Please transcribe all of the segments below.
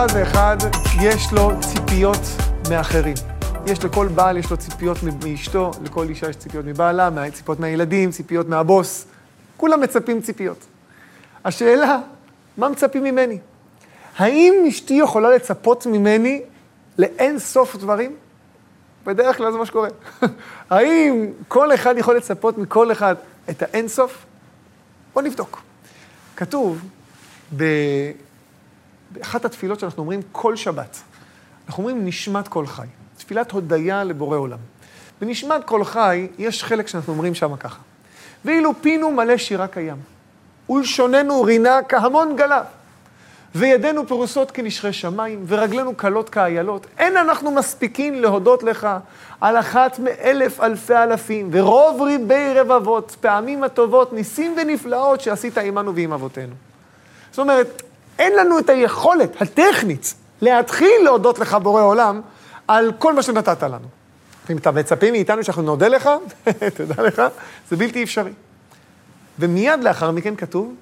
אחד ואחד יש לו ציפיות מאחרים. יש לכל בעל, יש לו ציפיות מאשתו, לכל אישה יש ציפיות מבעלה, ציפיות מהילדים, ציפיות מהבוס. כולם מצפים ציפיות. השאלה, מה מצפים ממני? האם אשתי יכולה לצפות ממני לאין סוף דברים? בדרך כלל זה מה שקורה. האם כל אחד יכול לצפות מכל אחד את האין סוף? בוא נבדוק. כתוב ב... באחת התפילות שאנחנו אומרים כל שבת. אנחנו אומרים נשמת כל חי. תפילת הודיה לבורא עולם. בנשמת כל חי יש חלק שאנחנו אומרים שם ככה. ואילו פינו מלא שירה קיים, ולשוננו רינה כהמון גלה, וידינו פרוסות כנשרי שמיים, ורגלינו קלות כאיילות, אין אנחנו מספיקים להודות לך על אחת מאלף אלפי אלפים, ורוב ריבי רבבות, פעמים הטובות, ניסים ונפלאות שעשית עמנו ועם אבותינו. זאת אומרת, אין לנו את היכולת הטכנית להתחיל להודות לך, בורא עולם, על כל מה שנתת לנו. אם אתה מצפה מאיתנו שאנחנו נודה לך, תדע לך, זה בלתי אפשרי. ומיד לאחר מכן כתוב,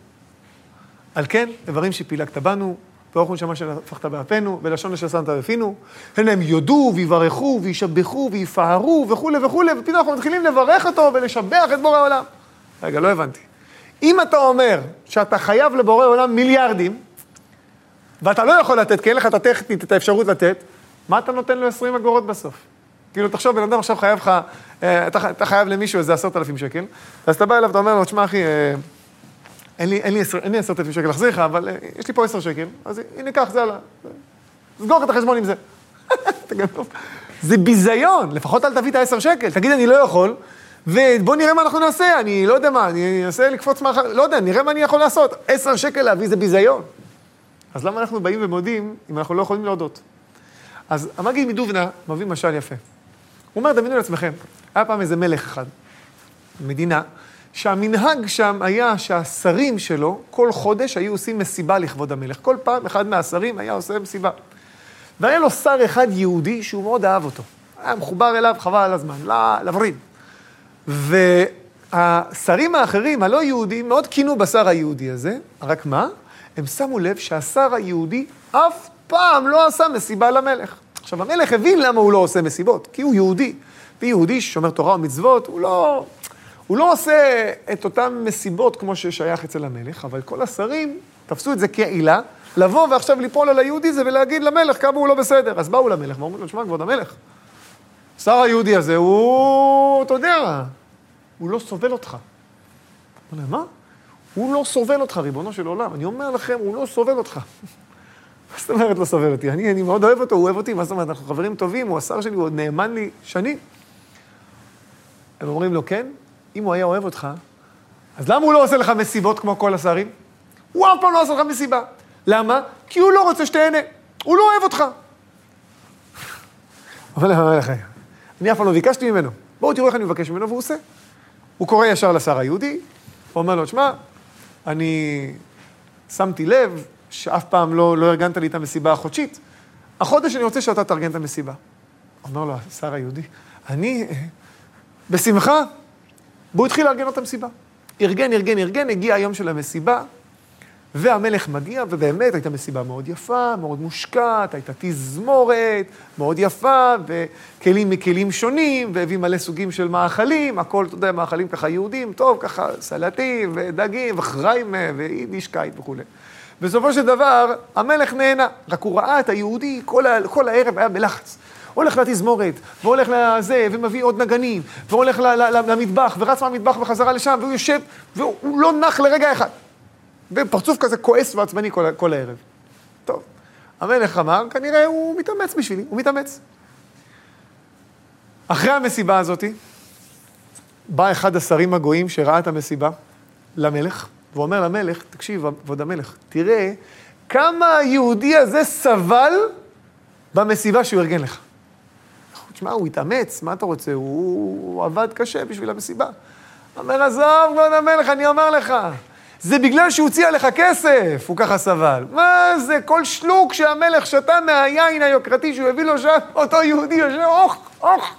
על כן, איברים שפילגת בנו, ואוכל נשמה שנפחת באפינו, ולשון אשר שמת בפינו, הן הם יודו ויברכו וישבחו ויפארו וכולי וכולי, ופתאום אנחנו מתחילים לברך אותו ולשבח את בורא העולם. רגע, לא הבנתי. אם אתה אומר שאתה חייב לבורא עולם מיליארדים, ואתה לא יכול לתת, כי אין לך את הטכנית, את האפשרות לתת, מה אתה נותן לו 20 אגורות בסוף? כאילו, תחשוב, בן אדם עכשיו חייב לך, אה, אתה, אתה חייב למישהו איזה עשרת אלפים שקל, אז אתה בא אליו, אתה אומר לו, תשמע, אחי, אה, אין לי, עשרת אלפים שקל להחזיר לך, אבל אה, יש לי פה עשר שקל, אז הנה, קח, זה עלה. סגור את החשבון עם זה. אתה גנוב. זה ביזיון, לפחות אל תביא את העשר שקל, תגיד, אני לא יכול, ובוא נראה מה אנחנו נעשה, אני לא יודע מה, אני אנסה לקפוץ מאחר, לא יודע, נראה מה אני יכול לעשות. עשר שקל להביא זה ביזיון. אז למה אנחנו באים ומודים אם אנחנו לא יכולים להודות? אז המגיד מדובנה מביא משל יפה. הוא אומר, דמיינו לעצמכם, היה פעם איזה מלך אחד, מדינה, שהמנהג שם היה שהשרים שלו, כל חודש היו עושים מסיבה לכבוד המלך. כל פעם אחד מהשרים היה עושה מסיבה. והיה לו שר אחד יהודי שהוא מאוד אהב אותו. היה מחובר אליו, חבל על הזמן, לווריד. והשרים האחרים, הלא יהודים, מאוד קינו בשר היהודי הזה, רק מה? הם שמו לב שהשר היהודי אף פעם לא עשה מסיבה למלך. עכשיו, המלך הבין למה הוא לא עושה מסיבות, כי הוא יהודי. ויהודי ששומר תורה ומצוות, הוא לא, הוא לא עושה את אותן מסיבות כמו ששייך אצל המלך, אבל כל השרים תפסו את זה כעילה, לבוא ועכשיו ליפול על היהודי זה ולהגיד למלך כמה הוא לא בסדר. אז באו למלך ואומרים לו, שמע, כבוד המלך, שר היהודי הזה, הוא, אתה יודע, הוא לא סובל אותך. הוא אומר, מה? הוא לא סובל אותך, ריבונו של עולם. אני אומר לכם, הוא לא סובל אותך. מה זאת אומרת לא סובל אותי? אני, אני מאוד אוהב אותו, הוא אוהב אותי, מה זאת אומרת? אנחנו חברים טובים, הוא השר שלי, הוא עוד נאמן לי שנים. הם אומרים לו, כן, אם הוא היה אוהב אותך, אז למה הוא לא עושה לך מסיבות כמו כל השרים? הוא אף פעם לא עושה לך מסיבה. למה? כי הוא לא רוצה שתהנה. הוא לא אוהב אותך. אומר להם המלך, אני אף פעם לא ביקשתי ממנו. בואו תראו איך אני מבקש ממנו, והוא עושה. הוא קורא ישר לשר היהודי, הוא אומר לו, שמע, אני שמתי לב שאף פעם לא, לא ארגנת לי את המסיבה החודשית. החודש אני רוצה שאתה תארגן את המסיבה. אומר לו השר היהודי, אני, בשמחה. והוא התחיל לארגן את המסיבה. ארגן, ארגן, ארגן, הגיע היום של המסיבה, והמלך מגיע, ובאמת הייתה מסיבה מאוד יפה, מאוד מושקעת, הייתה תזמורת מאוד יפה, וכלים מכלים שונים, והביא מלא סוגים של מאכלים, הכל, אתה יודע, מאכלים ככה יהודים, טוב, ככה סלטים, ודגים, וחריימה, ויידישקייט וכולי. בסופו של דבר, המלך נהנה, רק הוא ראה את היהודי, כל, כל הערב היה בלחץ. הולך לתזמורת, והולך לזה, ומביא עוד נגנים, והולך למטבח, ורץ מהמטבח בחזרה לשם, והוא יושב, והוא לא נח לרגע אחד. ופרצוף כזה כועס ועצבני כל, כל הערב. טוב, המלך אמר, כנראה הוא מתאמץ בשבילי, הוא מתאמץ. אחרי המסיבה הזאת, בא אחד השרים הגויים שראה את המסיבה למלך, ואומר למלך, תקשיב, כבוד המלך, תראה כמה היהודי הזה סבל במסיבה שהוא ארגן לך. תשמע, הוא התאמץ, מה אתה רוצה? הוא, הוא עבד קשה בשביל המסיבה. אומר, עזוב, כבוד המלך, אני אומר לך, זה בגלל שהוא הוציא עליך כסף, הוא ככה סבל. מה זה, כל שלוק שהמלך שתה מהיין היוקרתי שהוא הביא לו שם, אותו יהודי יושב, אוח, אוח,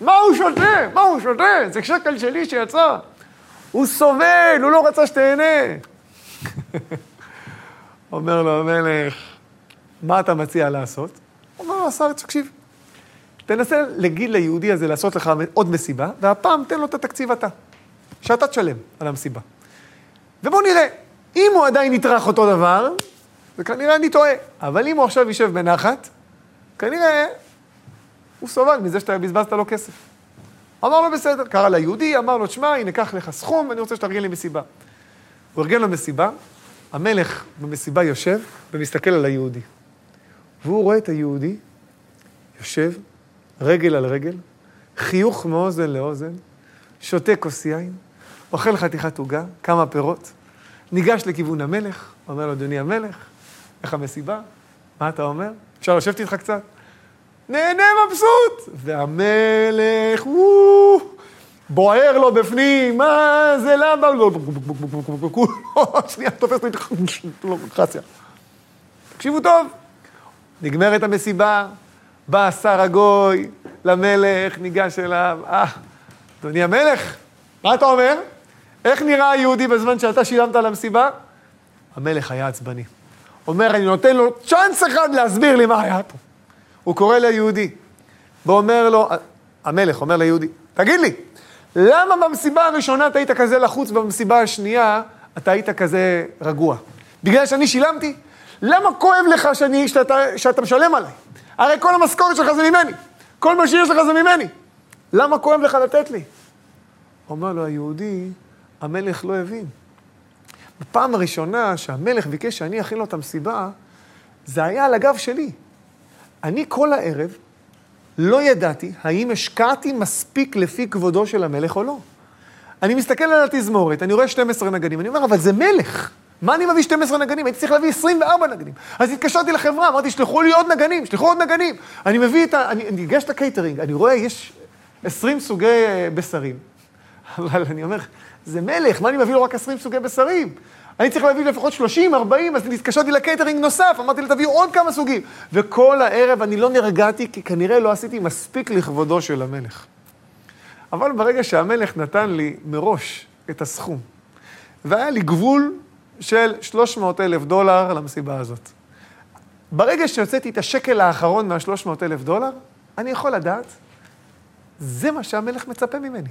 מה הוא שותה? מה הוא שותה? זה שקל שלי שיצא. הוא סובל, הוא לא רצה שתהנה. אומר לו המלך, מה אתה מציע לעשות? אומר לו השר, תקשיב, תנסה להגיד ליהודי הזה לעשות לך עוד מסיבה, והפעם תן לו את התקציב אתה, שאתה תשלם על המסיבה. ובואו נראה, אם הוא עדיין יטרח אותו דבר, זה כנראה אני טועה. אבל אם הוא עכשיו יישב בנחת, כנראה הוא סובל מזה שאתה בזבזת לו כסף. אמר לו, בסדר. קרא ליהודי, אמר לו, שמע, הנה, קח לך סכום, ואני רוצה שתארגן לי מסיבה. הוא ארגן לו מסיבה, המלך במסיבה יושב ומסתכל על היהודי. והוא רואה את היהודי יושב, רגל על רגל, חיוך מאוזן לאוזן, שותה כוס יין, אוכל חתיכת עוגה, כמה פירות, ניגש לכיוון המלך, אומר לו, אדוני המלך, איך המסיבה? מה אתה אומר? אפשר לשבת איתך קצת? נהנה מבסוט! והמלך, וואו, בוער לו בפנים, מה זה, למה? שנייה, תופס לו חציה. תקשיבו טוב, נגמרת המסיבה, בא שר הגוי למלך, ניגש אליו, אה, אדוני המלך, מה אתה אומר? איך נראה היהודי בזמן שאתה שילמת על המסיבה? המלך היה עצבני. אומר, אני נותן לו צ'אנס אחד להסביר לי מה היה פה. הוא קורא ליהודי, ואומר לו, המלך אומר ליהודי, תגיד לי, למה במסיבה הראשונה אתה היית כזה לחוץ, ובמסיבה השנייה אתה היית כזה רגוע? בגלל שאני שילמתי? למה כואב לך שאני, שאתה, שאתה משלם עליי? הרי כל המשכורת שלך זה ממני, כל מה שיש לך זה ממני. למה כואב לך לתת לי? אומר לו היהודי, המלך לא הבין. בפעם הראשונה שהמלך ביקש שאני אכין לו את המסיבה, זה היה על הגב שלי. אני כל הערב לא ידעתי האם השקעתי מספיק לפי כבודו של המלך או לא. אני מסתכל על התזמורת, אני רואה 12 נגנים, אני אומר, אבל זה מלך. מה אני מביא 12 נגנים? הייתי צריך להביא 24 נגנים. אז התקשרתי לחברה, אמרתי, שלחו לי עוד נגנים, שלחו עוד נגנים. אני מביא את ה... אני ניגש לקייטרינג, אני רואה, יש 20 סוגי אה, בשרים. אבל אני אומר, זה מלך, מה אני מביא לו רק 20 סוגי בשרים? אני צריך להביא לפחות 30, 40, אז התקשרתי לקייטרינג נוסף, אמרתי לי, תביאו עוד כמה סוגים. וכל הערב אני לא נרגעתי, כי כנראה לא עשיתי מספיק לכבודו של המלך. אבל ברגע שהמלך נתן לי מראש את הסכום, והיה לי גבול של 300 אלף דולר למסיבה הזאת. ברגע שהוצאתי את השקל האחרון מה-300 אלף דולר, אני יכול לדעת, זה מה שהמלך מצפה ממני.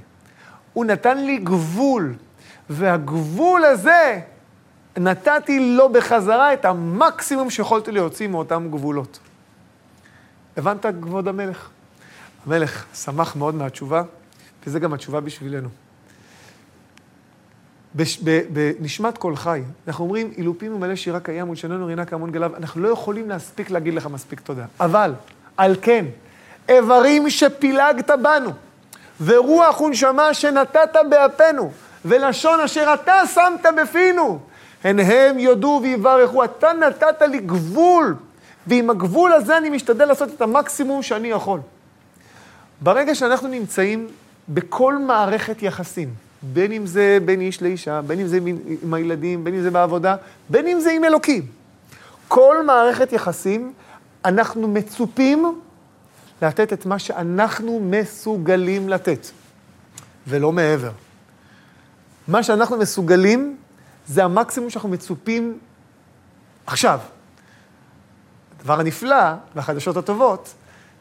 הוא נתן לי גבול, והגבול הזה, נתתי לו בחזרה את המקסימום שיכולתי להוציא מאותם גבולות. הבנת, כבוד המלך? המלך שמח מאוד מהתשובה, וזה גם התשובה בשבילנו. בנשמת כל חי, אנחנו אומרים, אילופים ומלא שירה קיים ולשוננו רינה כהמון גליו, אנחנו לא יכולים להספיק להגיד לך מספיק תודה. אבל, על כן, איברים שפילגת בנו, ורוח ונשמה שנתת באפינו, ולשון אשר אתה שמת בפינו, הן הם יודו ויברכו. אתה נתת לי גבול, ועם הגבול הזה אני משתדל לעשות את המקסימום שאני יכול. ברגע שאנחנו נמצאים בכל מערכת יחסים, בין אם זה בין איש לאישה, בין אם זה עם הילדים, בין אם זה בעבודה, בין אם זה עם אלוקים. כל מערכת יחסים, אנחנו מצופים לתת את מה שאנחנו מסוגלים לתת, ולא מעבר. מה שאנחנו מסוגלים זה המקסימום שאנחנו מצופים עכשיו. הדבר הנפלא והחדשות הטובות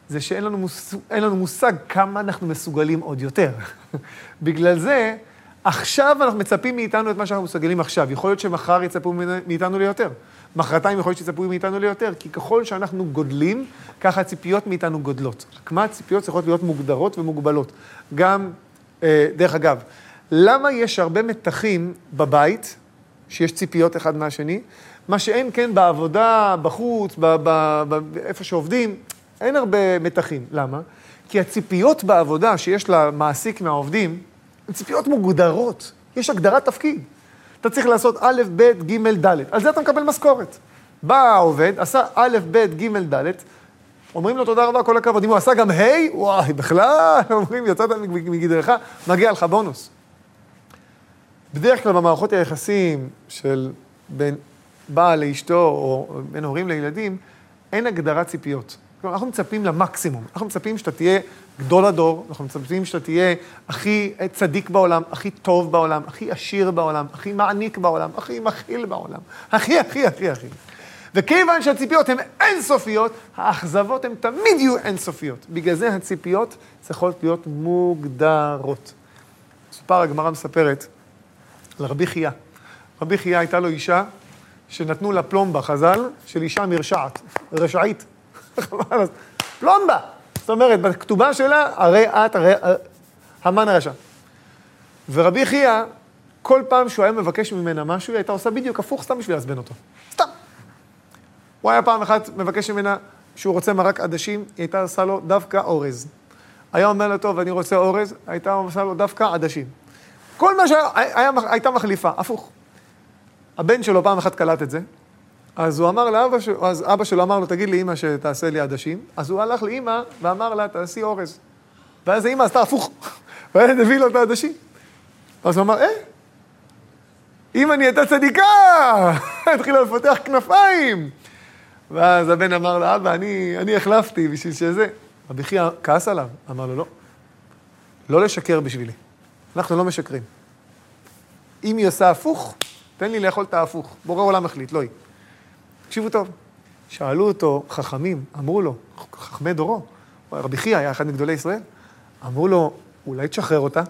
זה שאין לנו, מוס... לנו מושג כמה אנחנו מסוגלים עוד יותר. בגלל זה, עכשיו אנחנו מצפים מאיתנו את מה שאנחנו מסוגלים עכשיו. יכול להיות שמחר יצפו מאיתנו ליותר. מחרתיים יכול להיות שיצפו מאיתנו ליותר, כי ככל שאנחנו גודלים, ככה הציפיות מאיתנו גודלות. רק מה הציפיות צריכות להיות מוגדרות ומוגבלות. גם, אה, דרך אגב, למה יש הרבה מתחים בבית, שיש ציפיות אחד מהשני, מה שאין כן בעבודה, בחוץ, איפה שעובדים, אין הרבה מתחים. למה? כי הציפיות בעבודה שיש למעסיק מהעובדים, ציפיות מוגדרות. יש הגדרת תפקיד. אתה צריך לעשות א', ב', ג', ד'. על זה אתה מקבל משכורת. בא העובד, עשה א', ב', ג', ד', אומרים לו תודה רבה, כל הכבוד. אם הוא עשה גם ה', וואי, בכלל, אומרים, יצאת מגדרך, מגיע לך בונוס. בדרך כלל במערכות היחסים של בין בעל לאשתו או בין הורים לילדים, אין הגדרת ציפיות. כלומר, אנחנו מצפים למקסימום. אנחנו מצפים שאתה תהיה גדול הדור, אנחנו מצפים שאתה תהיה הכי צדיק בעולם, הכי טוב בעולם, הכי עשיר בעולם, הכי מעניק בעולם, הכי מכיל בעולם. הכי, הכי, הכי, הכי. וכיוון שהציפיות הן אינסופיות, האכזבות הן תמיד יהיו אינסופיות. בגלל זה הציפיות צריכות להיות מוגדרות. מסופר, הגמרא מספרת על רבי חייא. רבי חייא הייתה לו אישה שנתנו לה פלומבה, חז"ל, של אישה מרשעת, רשעית. פלומבה! אומרת, בכתובה שלה, הרי את, הרי המן הרשע. ורבי חייא, כל פעם שהוא היה מבקש ממנה משהו, היא הייתה עושה בדיוק הפוך, סתם בשביל לעצבן אותו. סתם. הוא היה פעם אחת מבקש ממנה שהוא רוצה מרק עדשים, היא הייתה עושה לו דווקא אורז. היה אומר לו, טוב, אני רוצה אורז, הייתה עושה לו דווקא עדשים. כל מה שהייתה מחליפה, הפוך. הבן שלו פעם אחת קלט את זה, אז הוא אמר לאבא שלו, אז אבא שלו אמר לו, תגיד לאמא שתעשה לי עדשים, אז הוא הלך לאמא ואמר לה, תעשי אורז. ואז האמא עשתה הפוך, ואז הביא לו את העדשים. אז הוא אמר, אה, אמא נהייתה צדיקה, התחילה לפתח כנפיים. ואז הבן אמר לה, אבא, אני, אני החלפתי בשביל שזה. רבי חייא כעס עליו, אמר לו, לא, לא לשקר בשבילי. אנחנו לא משקרים. אם היא עושה הפוך, תן לי לאכול את ההפוך. בורא עולם החליט, לא היא. תקשיבו טוב. שאלו אותו חכמים, אמרו לו, חכמי דורו, רבי חייא היה אחד מגדולי ישראל, אמרו לו, אולי תשחרר אותה?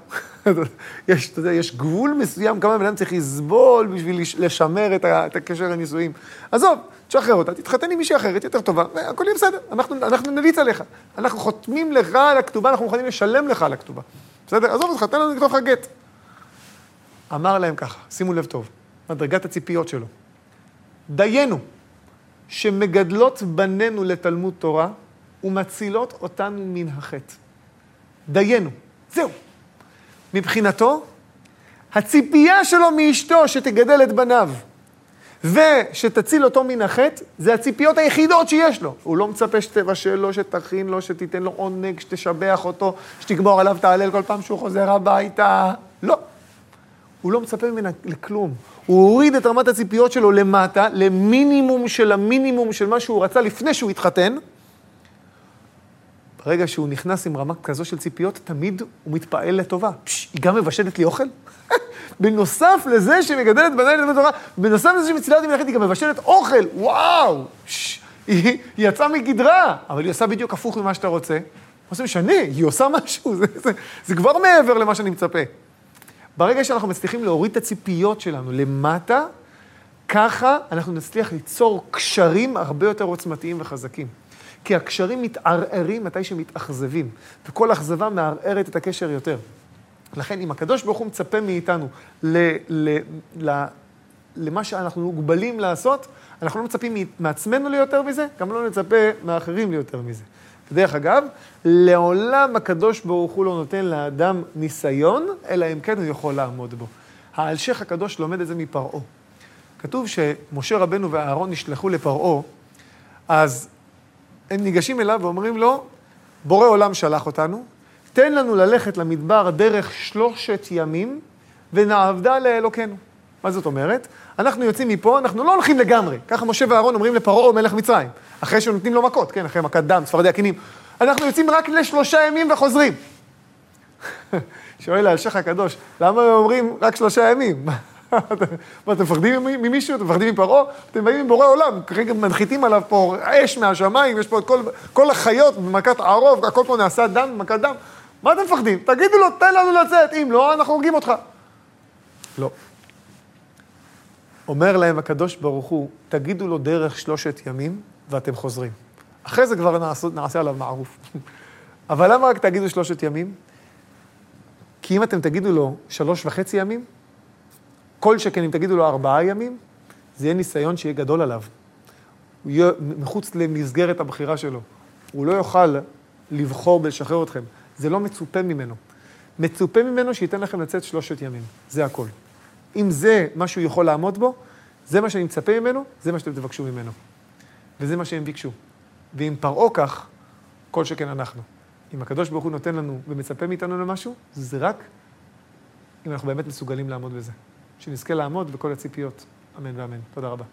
יש, אתה יודע, יש גבול מסוים כמה בן אדם צריך לסבול בשביל לשמר את, ה, את הקשר לנישואים. עזוב, תשחרר אותה, תתחתן עם מישהי אחרת, יותר טובה, והכל יהיה בסדר, אנחנו, אנחנו נליץ עליך. אנחנו חותמים לך על הכתובה, אנחנו מוכנים לשלם לך על הכתובה. בסדר? עזוב אותך, תן לנו לכתוב לך גט. אמר להם ככה, שימו לב טוב, מדרגת הציפיות שלו. דיינו, שמגדלות בנינו לתלמוד תורה ומצילות אותנו מן החטא. דיינו, זהו. מבחינתו, הציפייה שלו מאשתו שתגדל את בניו ושתציל אותו מן החטא, זה הציפיות היחידות שיש לו. הוא לא מצפה שתבשל לו, שתכין לו, שתיתן לו עונג, שתשבח אותו, שתגמור עליו תהלל כל פעם שהוא חוזר הביתה. לא. הוא לא מצפה ממנה לכלום. הוא הוריד את רמת הציפיות שלו למטה, למינימום של המינימום של מה שהוא רצה לפני שהוא התחתן. ברגע שהוא נכנס עם רמה כזו של ציפיות, תמיד הוא מתפעל לטובה. פש, היא גם מבשלת לי אוכל? בנוסף לזה שהיא מגדלת בניי ללמד תורה, בנוסף לזה שהיא מצילה אותי מלאכת, היא גם מבשלת אוכל, וואו! פש, היא, היא יצאה מגדרה, אבל היא עושה בדיוק הפוך ממה שאתה רוצה. מה זה משנה? היא עושה משהו, זה, זה, זה כבר מעבר למה שאני מצפה. ברגע שאנחנו מצליחים להוריד את הציפיות שלנו למטה, ככה אנחנו נצליח ליצור קשרים הרבה יותר עוצמתיים וחזקים. כי הקשרים מתערערים מתי שמתאכזבים, וכל אכזבה מערערת את הקשר יותר. לכן, אם הקדוש ברוך הוא מצפה מאיתנו ל, ל, ל, למה שאנחנו מוגבלים לעשות, אנחנו לא מצפים מעצמנו ליותר מזה, גם לא נצפה מאחרים ליותר מזה. ודרך אגב, לעולם הקדוש ברוך הוא לא נותן לאדם ניסיון, אלא אם כן הוא יכול לעמוד בו. האלשיך הקדוש לומד את זה מפרעה. כתוב שמשה רבנו ואהרון נשלחו לפרעה, אז הם ניגשים אליו ואומרים לו, בורא עולם שלח אותנו, תן לנו ללכת למדבר דרך שלושת ימים, ונעבדה לאלוקינו. מה זאת אומרת? אנחנו יוצאים מפה, אנחנו לא הולכים לגמרי. ככה משה ואהרון אומרים לפרעה מלך מצרים, אחרי שנותנים לו מכות, כן, אחרי מכת דם, ספרדי הקינים. אנחנו יוצאים רק לשלושה ימים וחוזרים. שואל האלשיך הקדוש, למה הם אומרים רק שלושה ימים? מה, אתם מפחדים ממישהו? אתם מפחדים מפרעה? אתם באים עם בורא עולם, כרגע מנחיתים עליו פה אש מהשמיים, יש פה את כל, כל החיות במכת ערוב, הכל פה נעשה דם במכת דם. מה אתם מפחדים? תגידו לו, תן לנו לצאת, אם לא, אנחנו הורגים אותך. לא. אומר להם הקדוש ברוך הוא, תגידו לו דרך שלושת ימים, ואתם חוזרים. אחרי זה כבר נעשה, נעשה עליו מערוף. אבל למה רק תגידו שלושת ימים? כי אם אתם תגידו לו שלוש וחצי ימים, כל שכן אם תגידו לו ארבעה ימים, זה יהיה ניסיון שיהיה גדול עליו. הוא יהיה מחוץ למסגרת הבחירה שלו. הוא לא יוכל לבחור בלשחרר אתכם. זה לא מצופה ממנו. מצופה ממנו שייתן לכם לצאת שלושת ימים. זה הכל. אם זה מה שהוא יכול לעמוד בו, זה מה שאני מצפה ממנו, זה מה שאתם תבקשו ממנו. וזה מה שהם ביקשו. ואם פרעה כך, כל שכן אנחנו. אם הקדוש ברוך הוא נותן לנו ומצפה מאיתנו למשהו, זה רק אם אנחנו באמת מסוגלים לעמוד בזה. שנזכה לעמוד בכל הציפיות. אמן ואמן. תודה רבה.